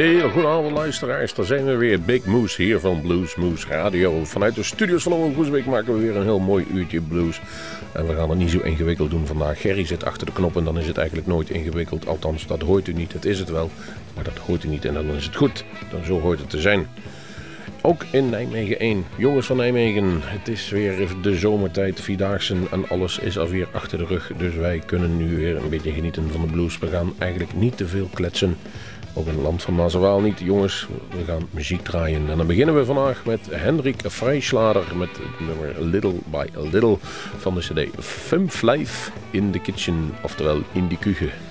Hele goede avond luisteraars, daar zijn we weer. Big Moose hier van Blues Moose Radio. Vanuit de studios van Omroep Groesbeek maken we weer een heel mooi uurtje blues. En we gaan het niet zo ingewikkeld doen vandaag. Gerry zit achter de knop en dan is het eigenlijk nooit ingewikkeld. Althans, dat hoort u niet. Het is het wel, maar dat hoort u niet en dan is het goed. Dan zo hoort het te zijn. Ook in Nijmegen 1. Jongens van Nijmegen, het is weer de zomertijd, Vierdaagse en alles is alweer achter de rug. Dus wij kunnen nu weer een beetje genieten van de blues. We gaan eigenlijk niet te veel kletsen. Ook in het land van Mazewaal niet. Jongens, we gaan muziek draaien. En dan beginnen we vandaag met Hendrik Vrijslader met het nummer Little by Little van de cd Life in the Kitchen, oftewel in de keuken.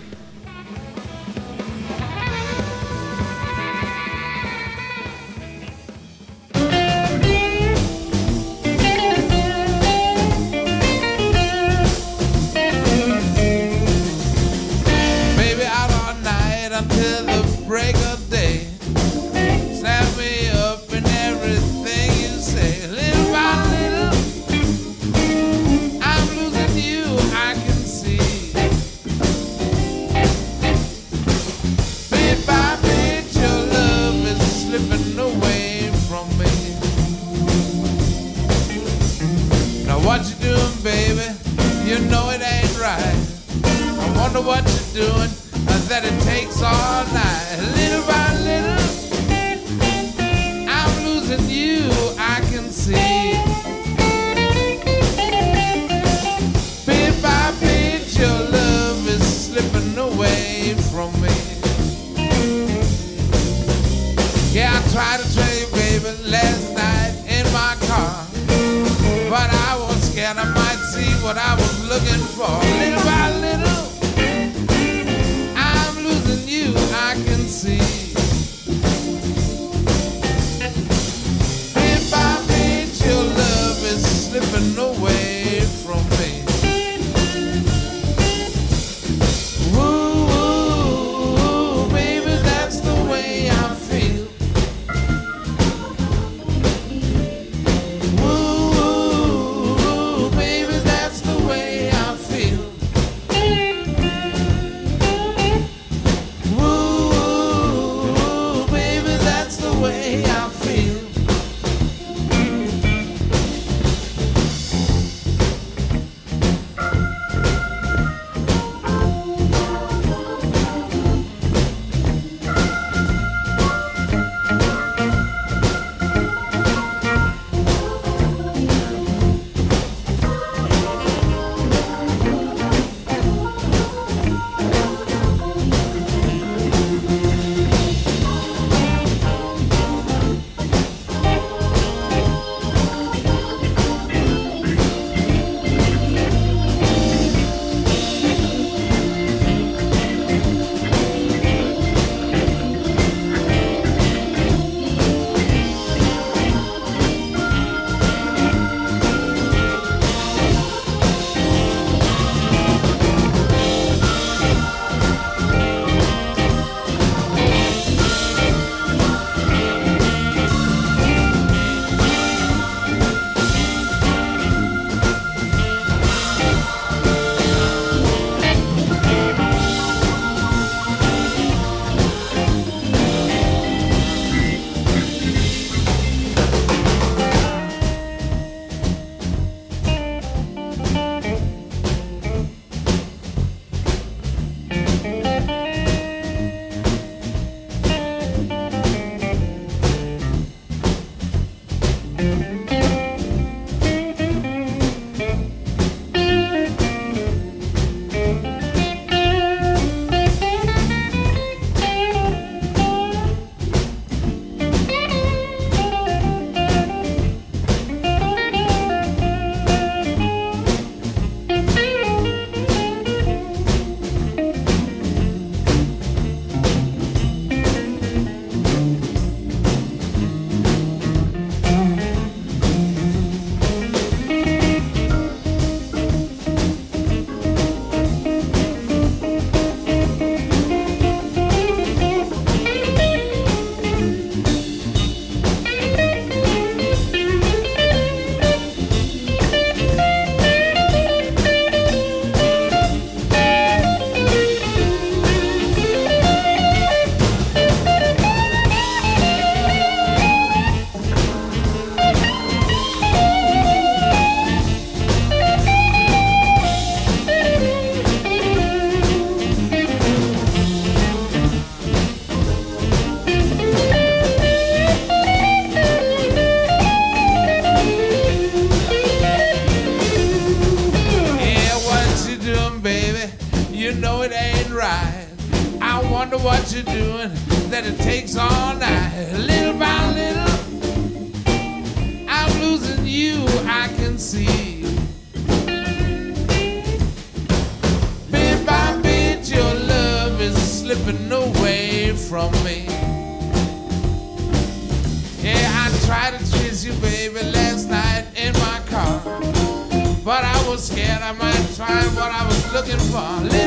you're doing that it takes all night. Little by little, I'm losing you, I can see. Bit by bit, your love is slipping away from me. Yeah, I tried to chase you, baby, last night in my car. But I was scared I might find what I was looking for.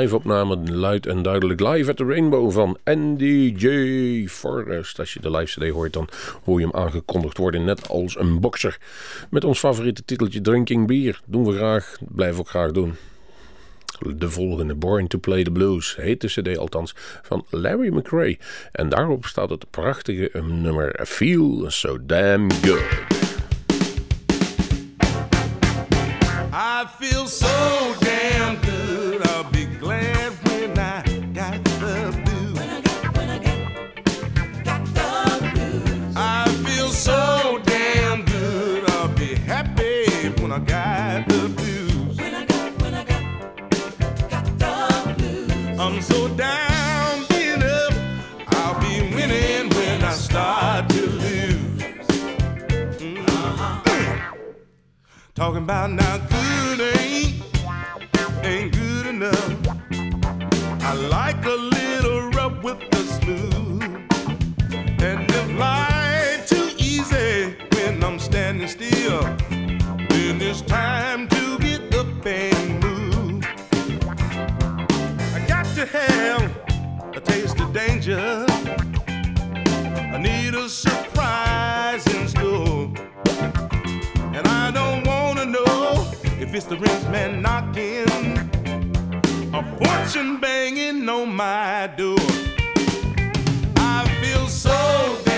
Live opname, luid en duidelijk. Live at the Rainbow van Andy J. Forrest. Als je de live CD hoort, dan hoor je hem aangekondigd worden. Net als een bokser. Met ons favoriete titeltje Drinking Beer. Doen we graag, blijven ook graag doen. De volgende, Born to Play the Blues, heet de CD althans, van Larry McRae. En daarop staat het prachtige nummer Feel So Damn Good. I feel so Talking about now good ain't ain't good enough. I like a little rub with the smooth. And if life too easy when I'm standing still, then it's time to get up and move. I got to have a taste of danger. I need a surprise if it's the rich man knocking a fortune banging on my door. I feel so damn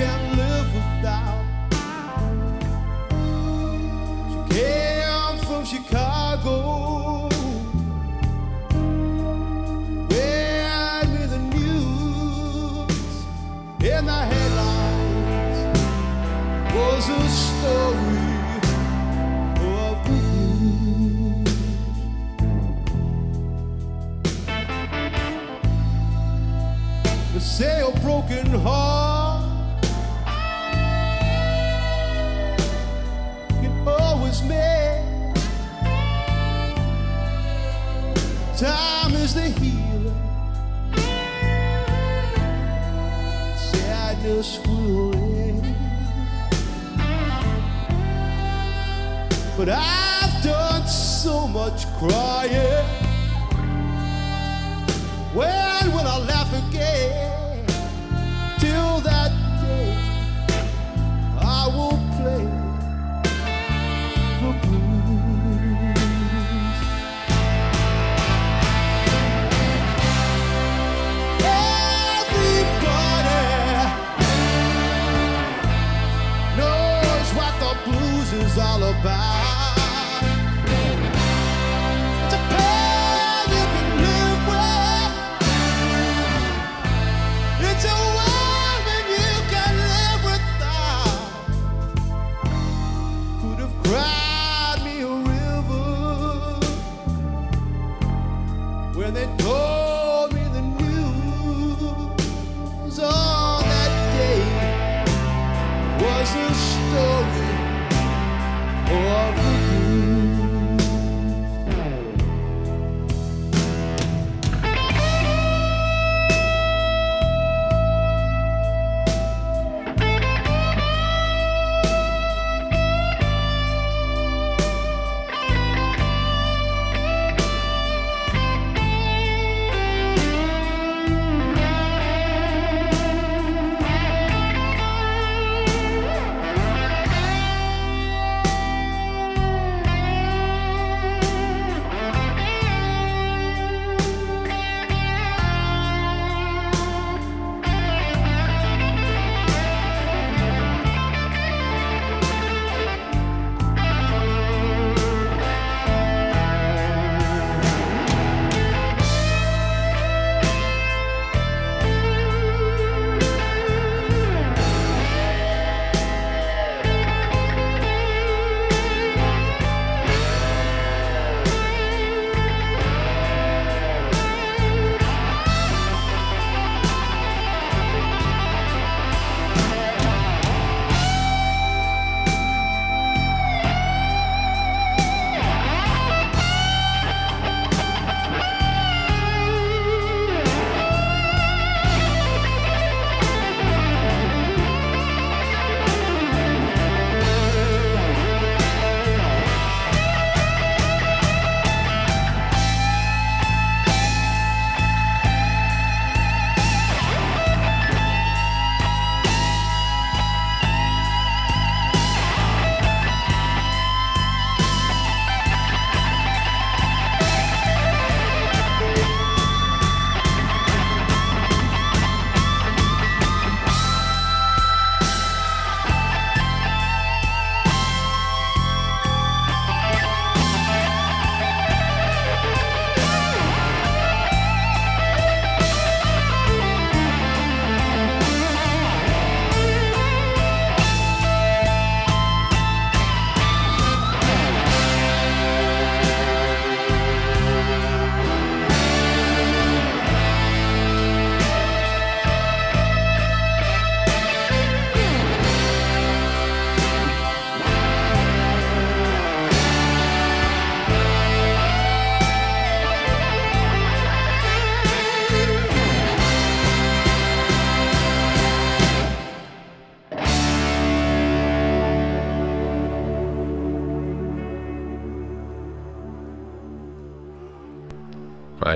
can't live without. She came from Chicago. The news in the headlines was a story. say a broken heart. time is the healer. Sadness will end. But I've done so much crying. When will I laugh again.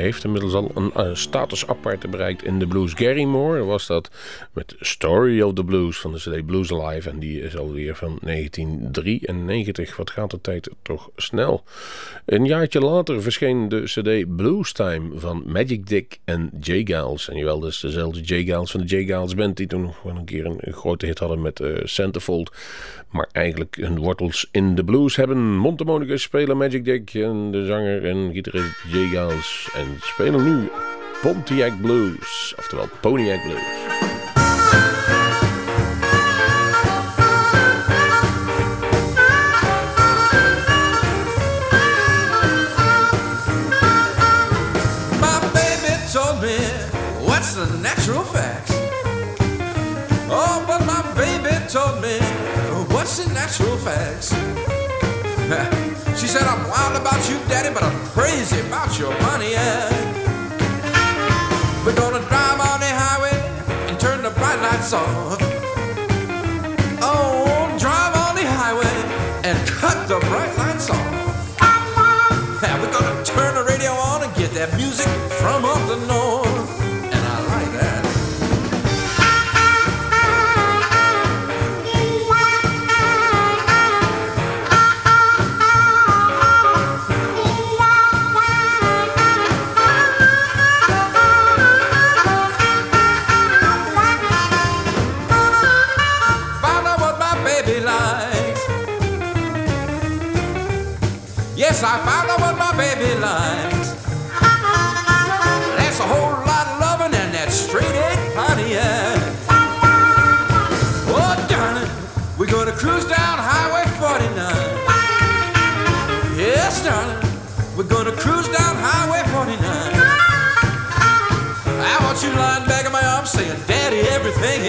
Heeft inmiddels al een uh, status aparte bereikt in de blues. Gary Moore was dat met Story of the Blues van de CD Blues Alive. En die is alweer van 1993. Wat gaat de tijd toch snel. Een jaartje later verscheen de CD Blues Time van Magic Dick en Jay Giles. En jawel, dus dezelfde Jay Giles van de Jay Giles Band die toen nog een keer een, grote hit hadden met uh, Centerfold. Maar eigenlijk hun wortels in de blues hebben. Montemonicus spelen Magic Dick en de zanger en gitarist Jay Giles. En spelen nu Pontiac Blues, oftewel Pontiac Blues. the natural facts. Oh, but my baby told me what's the natural facts. she said, I'm wild about you, daddy, but I'm crazy about your money. Yeah. We're gonna drive on the highway and turn the bright lights off. Oh, drive on the highway and cut the bright lights off. Yeah, we're gonna turn the radio on and get that music from up the north.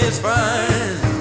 Is fine.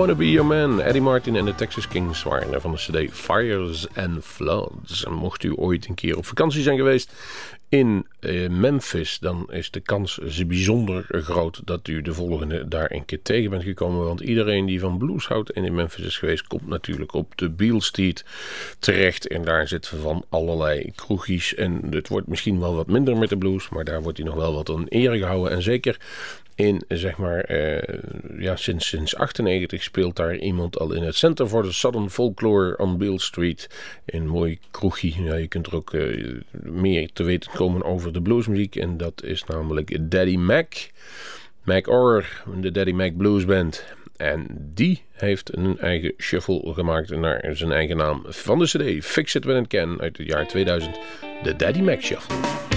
Wanna Be Your Man. Eddie Martin en de Texas Kings waren er van de cd Fires and Floods. Mocht u ooit een keer op vakantie zijn geweest in eh, Memphis... dan is de kans bijzonder groot dat u de volgende daar een keer tegen bent gekomen. Want iedereen die van blues houdt en in Memphis is geweest... komt natuurlijk op de Beale Street terecht. En daar zitten van allerlei kroegjes. En het wordt misschien wel wat minder met de blues... maar daar wordt hij nog wel wat aan ere gehouden. En zeker in, zeg maar, eh, ja, sinds, sinds 98 speelt daar iemand al in het Center for the Southern Folklore on Beale Street. Een mooi kroegje. Ja, je kunt er ook eh, meer te weten komen over de bluesmuziek. En dat is namelijk Daddy Mac. Mac Orr, de Daddy Mac Blues Band. En die heeft een eigen shuffle gemaakt naar zijn eigen naam van de cd. Fix It When It Can uit het jaar 2000. De Daddy Mac Shuffle.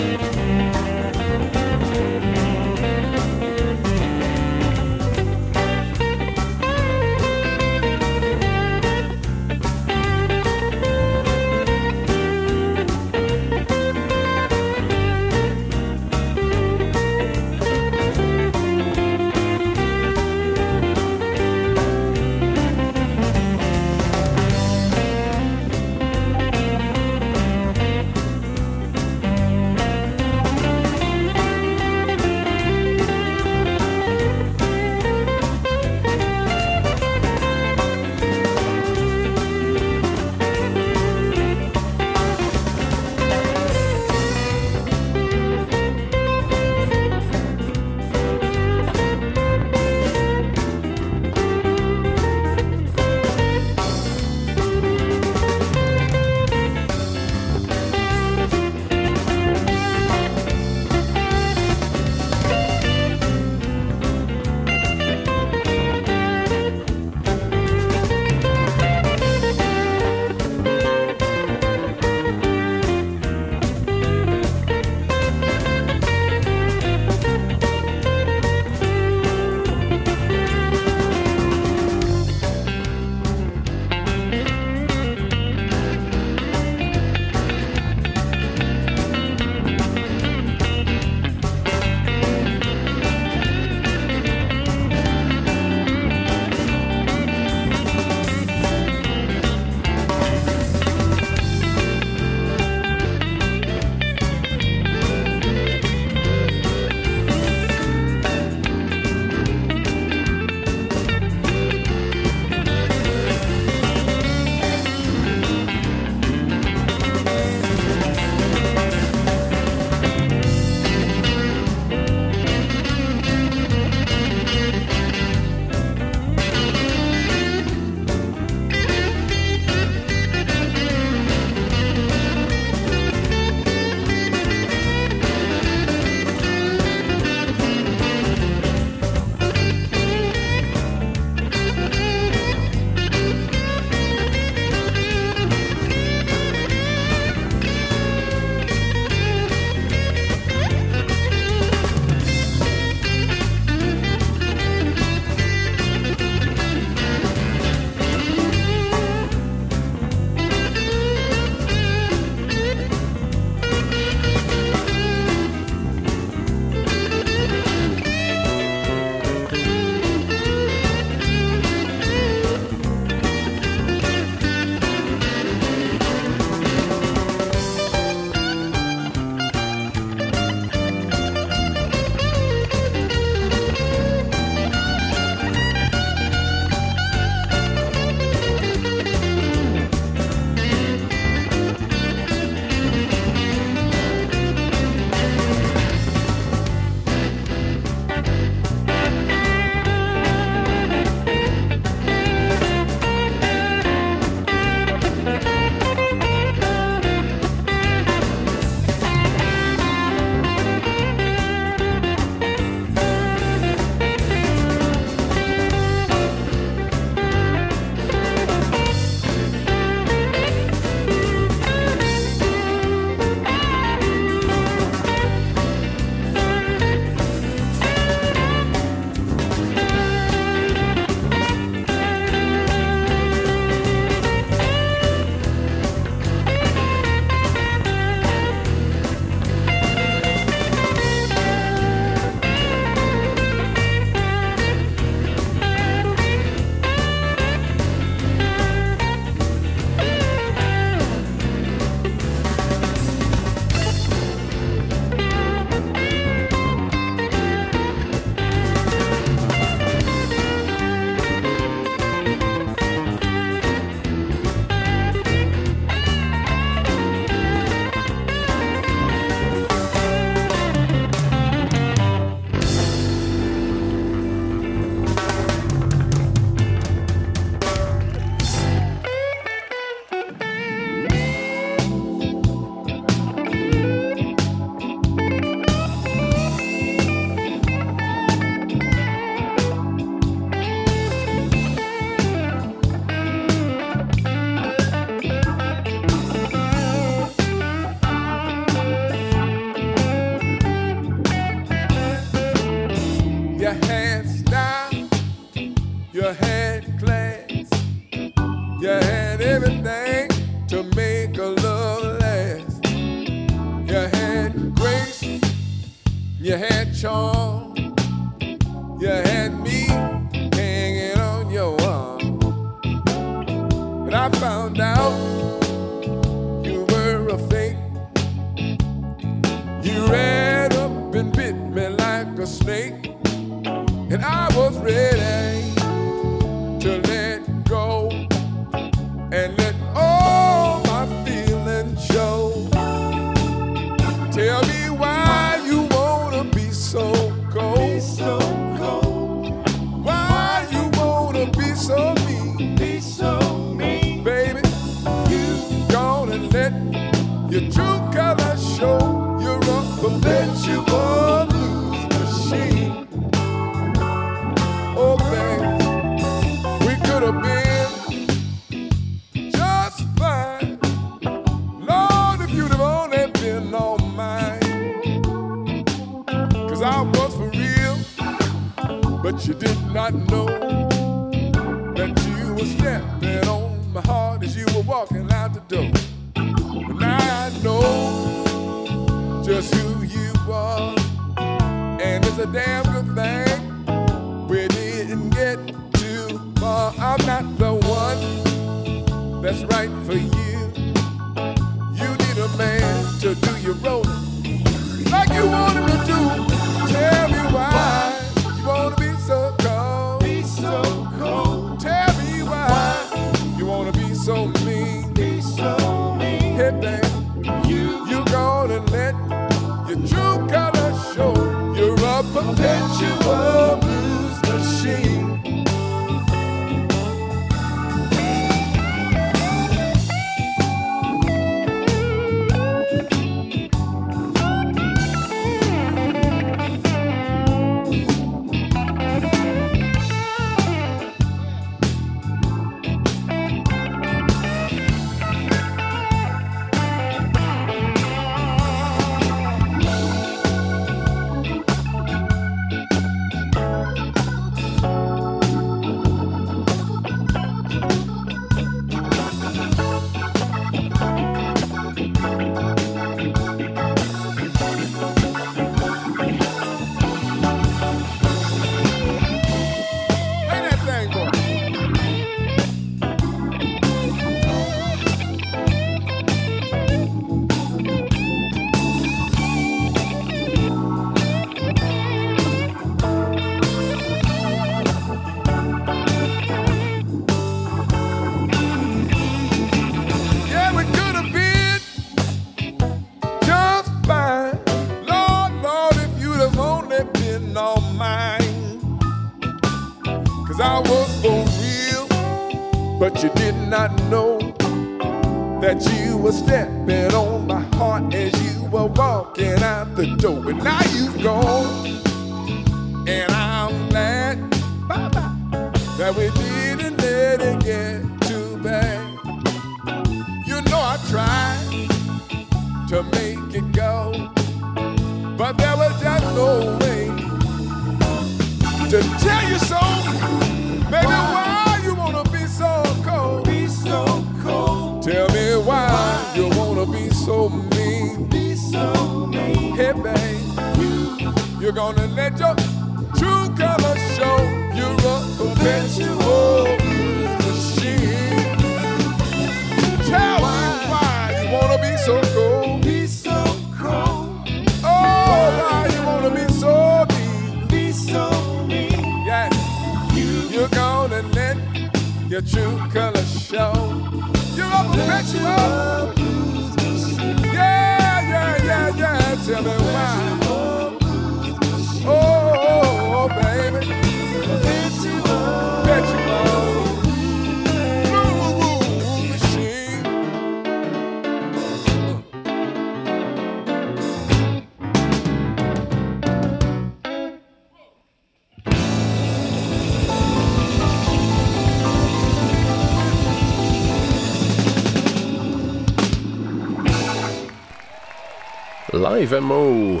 Live MO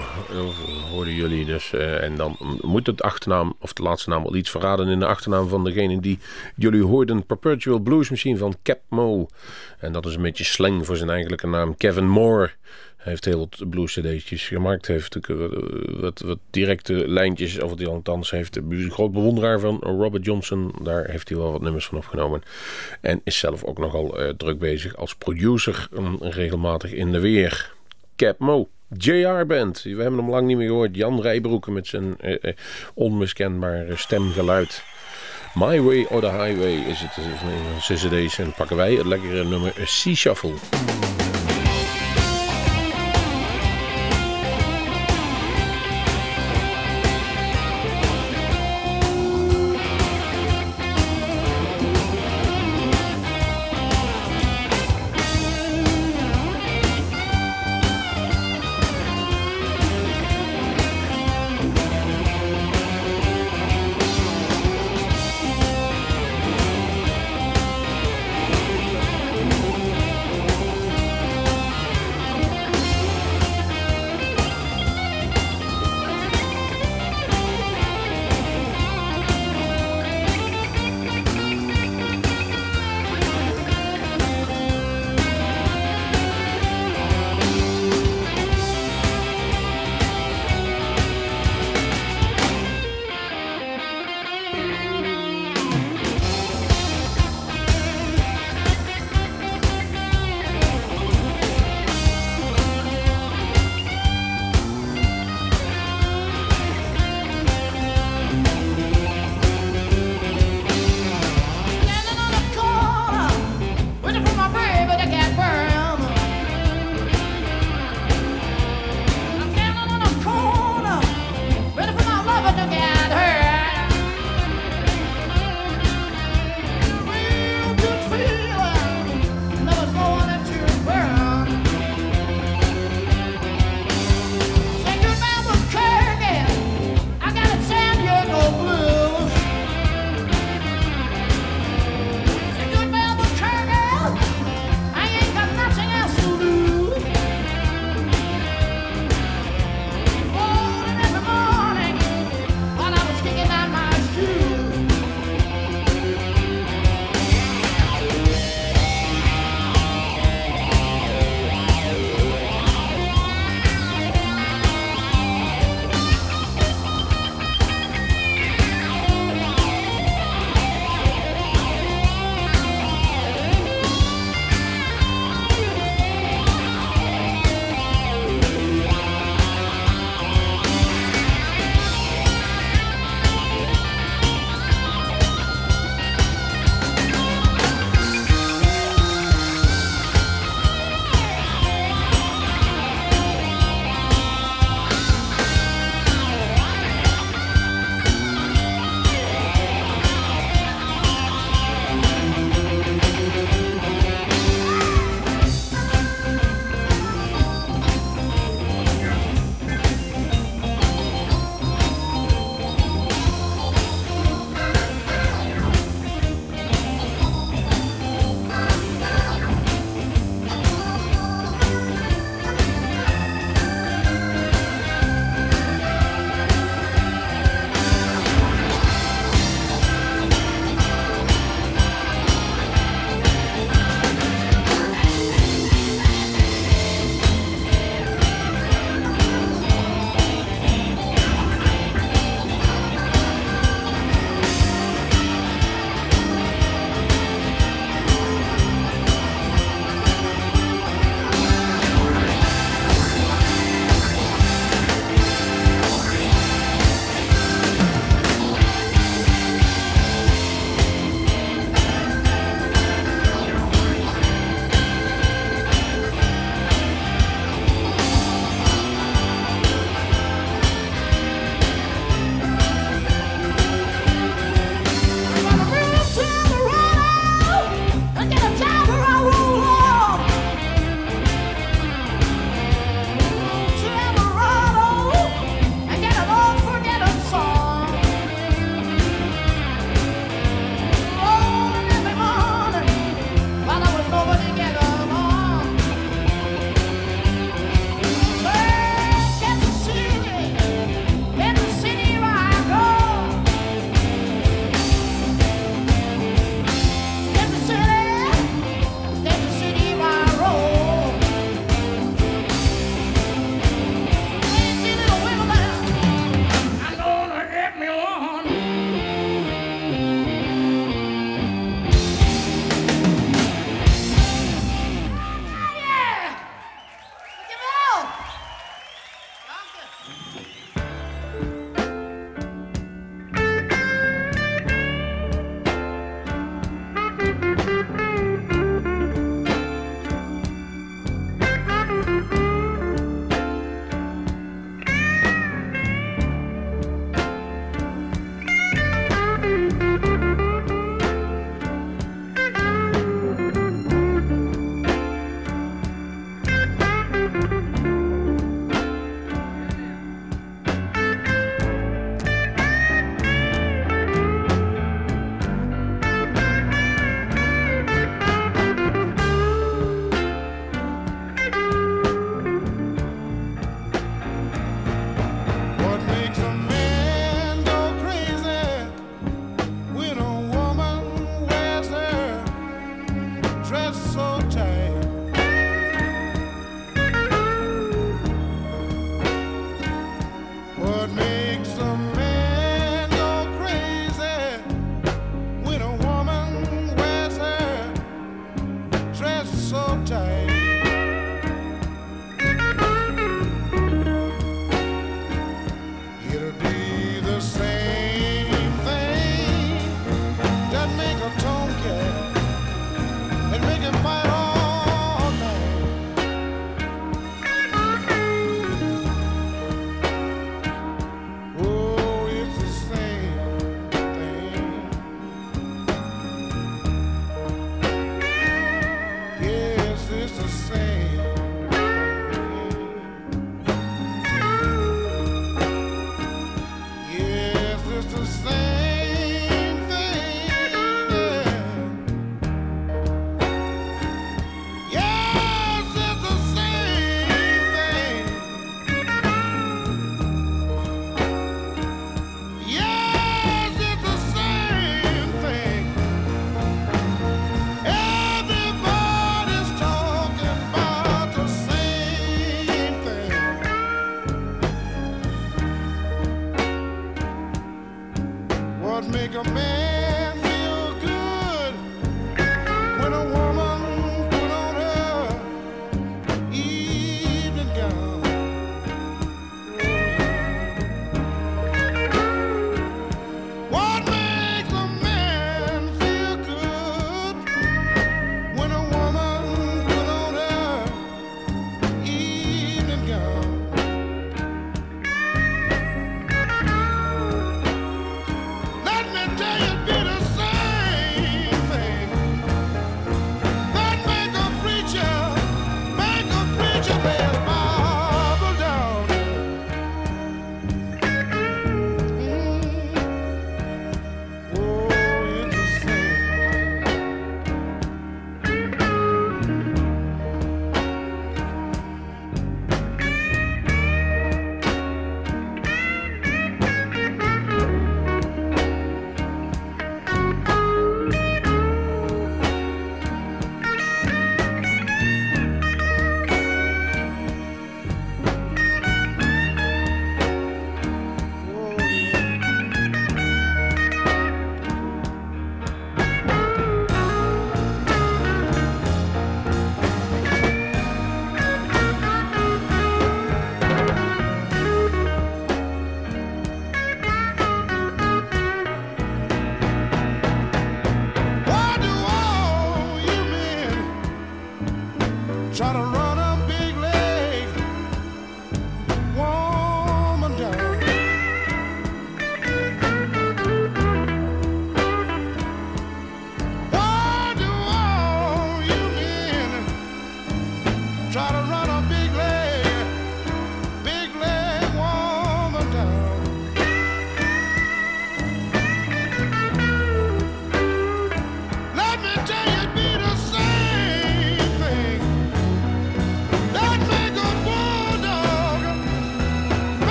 hoorden jullie dus. eh, en dan moet het achternaam, of de laatste naam wel iets verraden in de achternaam van degene die jullie hoorden. Perpetual Blues Machine van Cap Mo. En dat is een beetje slang voor zijn eigenlijke naam. Kevin Moore. Heeft heel wat blues cd'tjes gemaakt. Heeft eh, wat, wat directe lijntjes. Of die althans heeft een groot bewonderaar van Robert Johnson. Daar heeft hij wel wat nummers van opgenomen. En is zelf ook nogal eh, druk bezig als producer. mm, regelmatig in de weer. Cap Mo. JR Band. We hebben hem lang niet meer gehoord. Jan Rijbroeken met zijn onmiskenbare stemgeluid. My Way or the Highway is het zijn cd's. En pakken wij het lekkere nummer Sea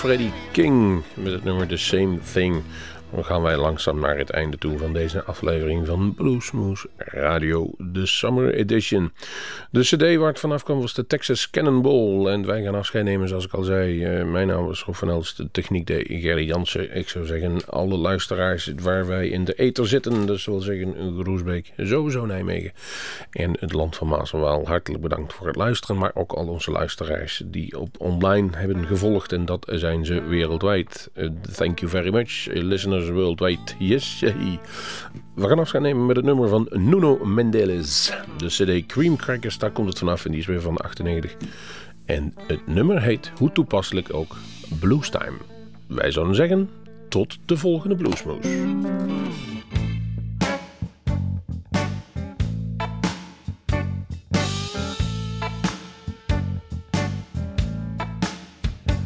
Freddie King met het nummer The Same Thing. Dan gaan wij langzaam naar het einde toe van deze aflevering van Bluesmoose Radio, de Summer Edition. De cd waar het vanaf kwam was de Texas Cannonball. En wij gaan afscheid nemen, zoals ik al zei. Uh, mijn naam is Rob van Els, de techniek de Gerry Jansen. Ik zou zeggen, alle luisteraars waar wij in de ether zitten, dus wil zeggen Groesbeek, sowieso Nijmegen en het land van Maas en Waal. Hartelijk bedankt voor het luisteren, maar ook al onze luisteraars die op online hebben gevolgd. En dat zijn ze wereldwijd. Uh, thank you very much, listeners worldwide. Yes, We gaan afscheid nemen met het nummer van Nuno Mendeles. De CD Cream Crackers, daar komt het vanaf en die is weer van 98. En het nummer heet, hoe toepasselijk ook, Blues Time. Wij zouden zeggen, tot de volgende Bluesmoes.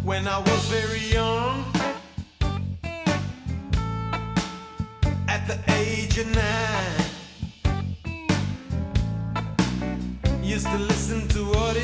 When I was very Used to listen to what